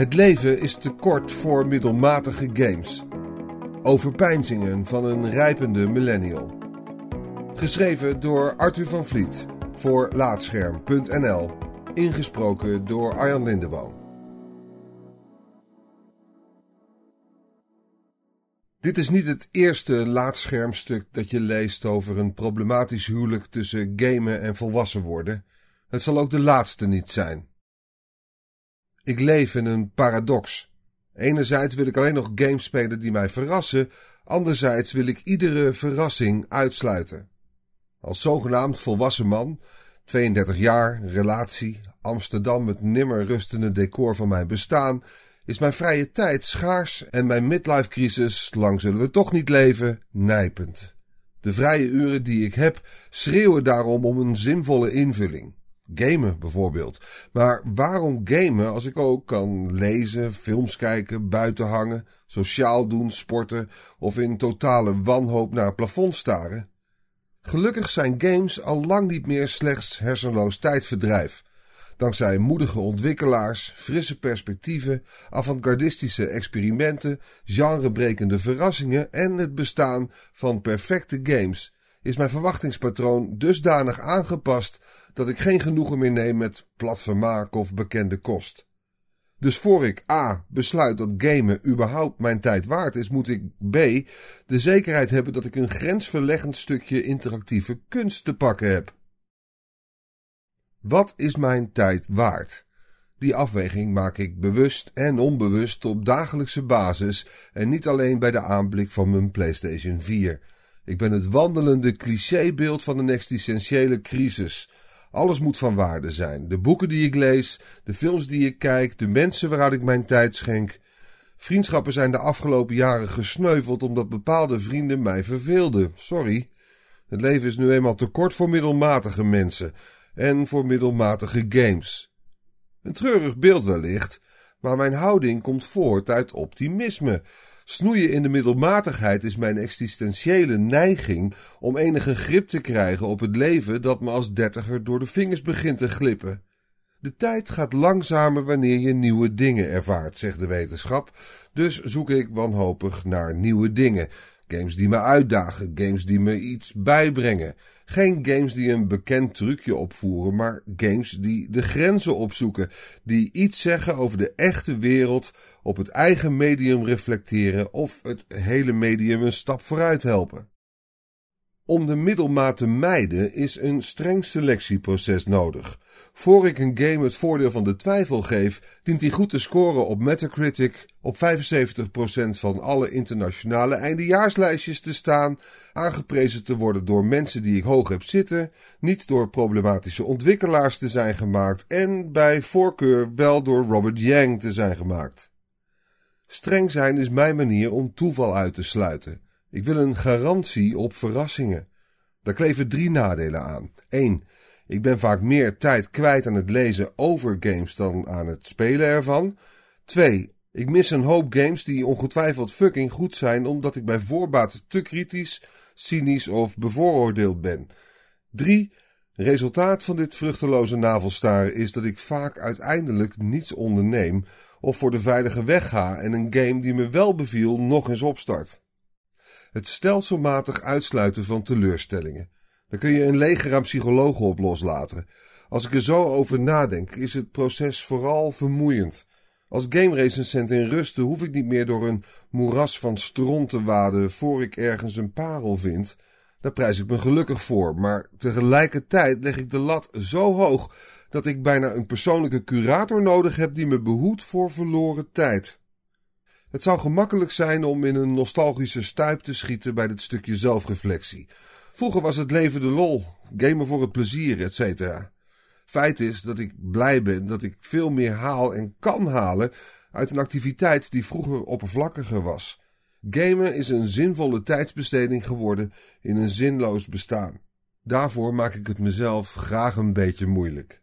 Het leven is te kort voor middelmatige games. Overpeinzingen van een rijpende millennial. Geschreven door Arthur van Vliet voor Laatscherm.nl. Ingesproken door Arjan Lindeboom. Dit is niet het eerste laatschermstuk dat je leest over een problematisch huwelijk tussen gamen en volwassen worden. Het zal ook de laatste niet zijn. Ik leef in een paradox. Enerzijds wil ik alleen nog games spelen die mij verrassen, anderzijds wil ik iedere verrassing uitsluiten. Als zogenaamd volwassen man, 32 jaar, relatie, Amsterdam het nimmer rustende decor van mijn bestaan, is mijn vrije tijd schaars en mijn midlife crisis, lang zullen we toch niet leven, nijpend. De vrije uren die ik heb schreeuwen daarom om een zinvolle invulling. Gamen bijvoorbeeld. Maar waarom gamen als ik ook kan lezen, films kijken, buiten hangen, sociaal doen, sporten of in totale wanhoop naar het plafond staren? Gelukkig zijn games al lang niet meer slechts hersenloos tijdverdrijf. Dankzij moedige ontwikkelaars, frisse perspectieven, avant-gardistische experimenten, genrebrekende verrassingen en het bestaan van perfecte games is mijn verwachtingspatroon dusdanig aangepast dat ik geen genoegen meer neem met plat vermaak of bekende kost. Dus voor ik A. besluit dat gamen überhaupt mijn tijd waard is, moet ik B. de zekerheid hebben dat ik een grensverleggend stukje interactieve kunst te pakken heb. Wat is mijn tijd waard? Die afweging maak ik bewust en onbewust op dagelijkse basis en niet alleen bij de aanblik van mijn PlayStation 4. Ik ben het wandelende clichébeeld van een existentiële crisis. Alles moet van waarde zijn. De boeken die ik lees, de films die ik kijk, de mensen waaraan ik mijn tijd schenk. Vriendschappen zijn de afgelopen jaren gesneuveld omdat bepaalde vrienden mij verveelden. Sorry. Het leven is nu eenmaal te kort voor middelmatige mensen en voor middelmatige games. Een treurig beeld wellicht, maar mijn houding komt voort uit optimisme. Snoeien in de middelmatigheid is mijn existentiële neiging om enige grip te krijgen op het leven dat me als dertiger door de vingers begint te glippen. De tijd gaat langzamer wanneer je nieuwe dingen ervaart, zegt de wetenschap. Dus zoek ik wanhopig naar nieuwe dingen. Games die me uitdagen, games die me iets bijbrengen. Geen games die een bekend trucje opvoeren, maar games die de grenzen opzoeken, die iets zeggen over de echte wereld, op het eigen medium reflecteren of het hele medium een stap vooruit helpen. Om de middelmaat te mijden is een streng selectieproces nodig. Voor ik een game het voordeel van de twijfel geef, dient hij goed te scoren op Metacritic, op 75% van alle internationale eindejaarslijstjes te staan, aangeprezen te worden door mensen die ik hoog heb zitten, niet door problematische ontwikkelaars te zijn gemaakt en bij voorkeur wel door Robert Yang te zijn gemaakt. Streng zijn is mijn manier om toeval uit te sluiten. Ik wil een garantie op verrassingen. Daar kleven drie nadelen aan. 1. Ik ben vaak meer tijd kwijt aan het lezen over games dan aan het spelen ervan. 2. Ik mis een hoop games die ongetwijfeld fucking goed zijn omdat ik bij voorbaat te kritisch, cynisch of bevooroordeeld ben. 3. Resultaat van dit vruchteloze navelstaren is dat ik vaak uiteindelijk niets onderneem of voor de veilige weg ga en een game die me wel beviel nog eens opstart. Het stelselmatig uitsluiten van teleurstellingen. Daar kun je een leger aan psychologen op loslaten. Als ik er zo over nadenk, is het proces vooral vermoeiend. Als game recensent in rusten hoef ik niet meer door een moeras van stront te waden voor ik ergens een parel vind. Daar prijs ik me gelukkig voor, maar tegelijkertijd leg ik de lat zo hoog dat ik bijna een persoonlijke curator nodig heb die me behoedt voor verloren tijd. Het zou gemakkelijk zijn om in een nostalgische stuip te schieten bij dit stukje zelfreflectie. Vroeger was het leven de lol, gamen voor het plezier, etc. Feit is dat ik blij ben dat ik veel meer haal en kan halen uit een activiteit die vroeger oppervlakkiger was. Gamen is een zinvolle tijdsbesteding geworden in een zinloos bestaan. Daarvoor maak ik het mezelf graag een beetje moeilijk.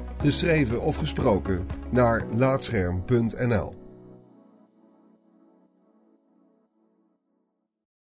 geschreven of gesproken, naar laatscherm.nl.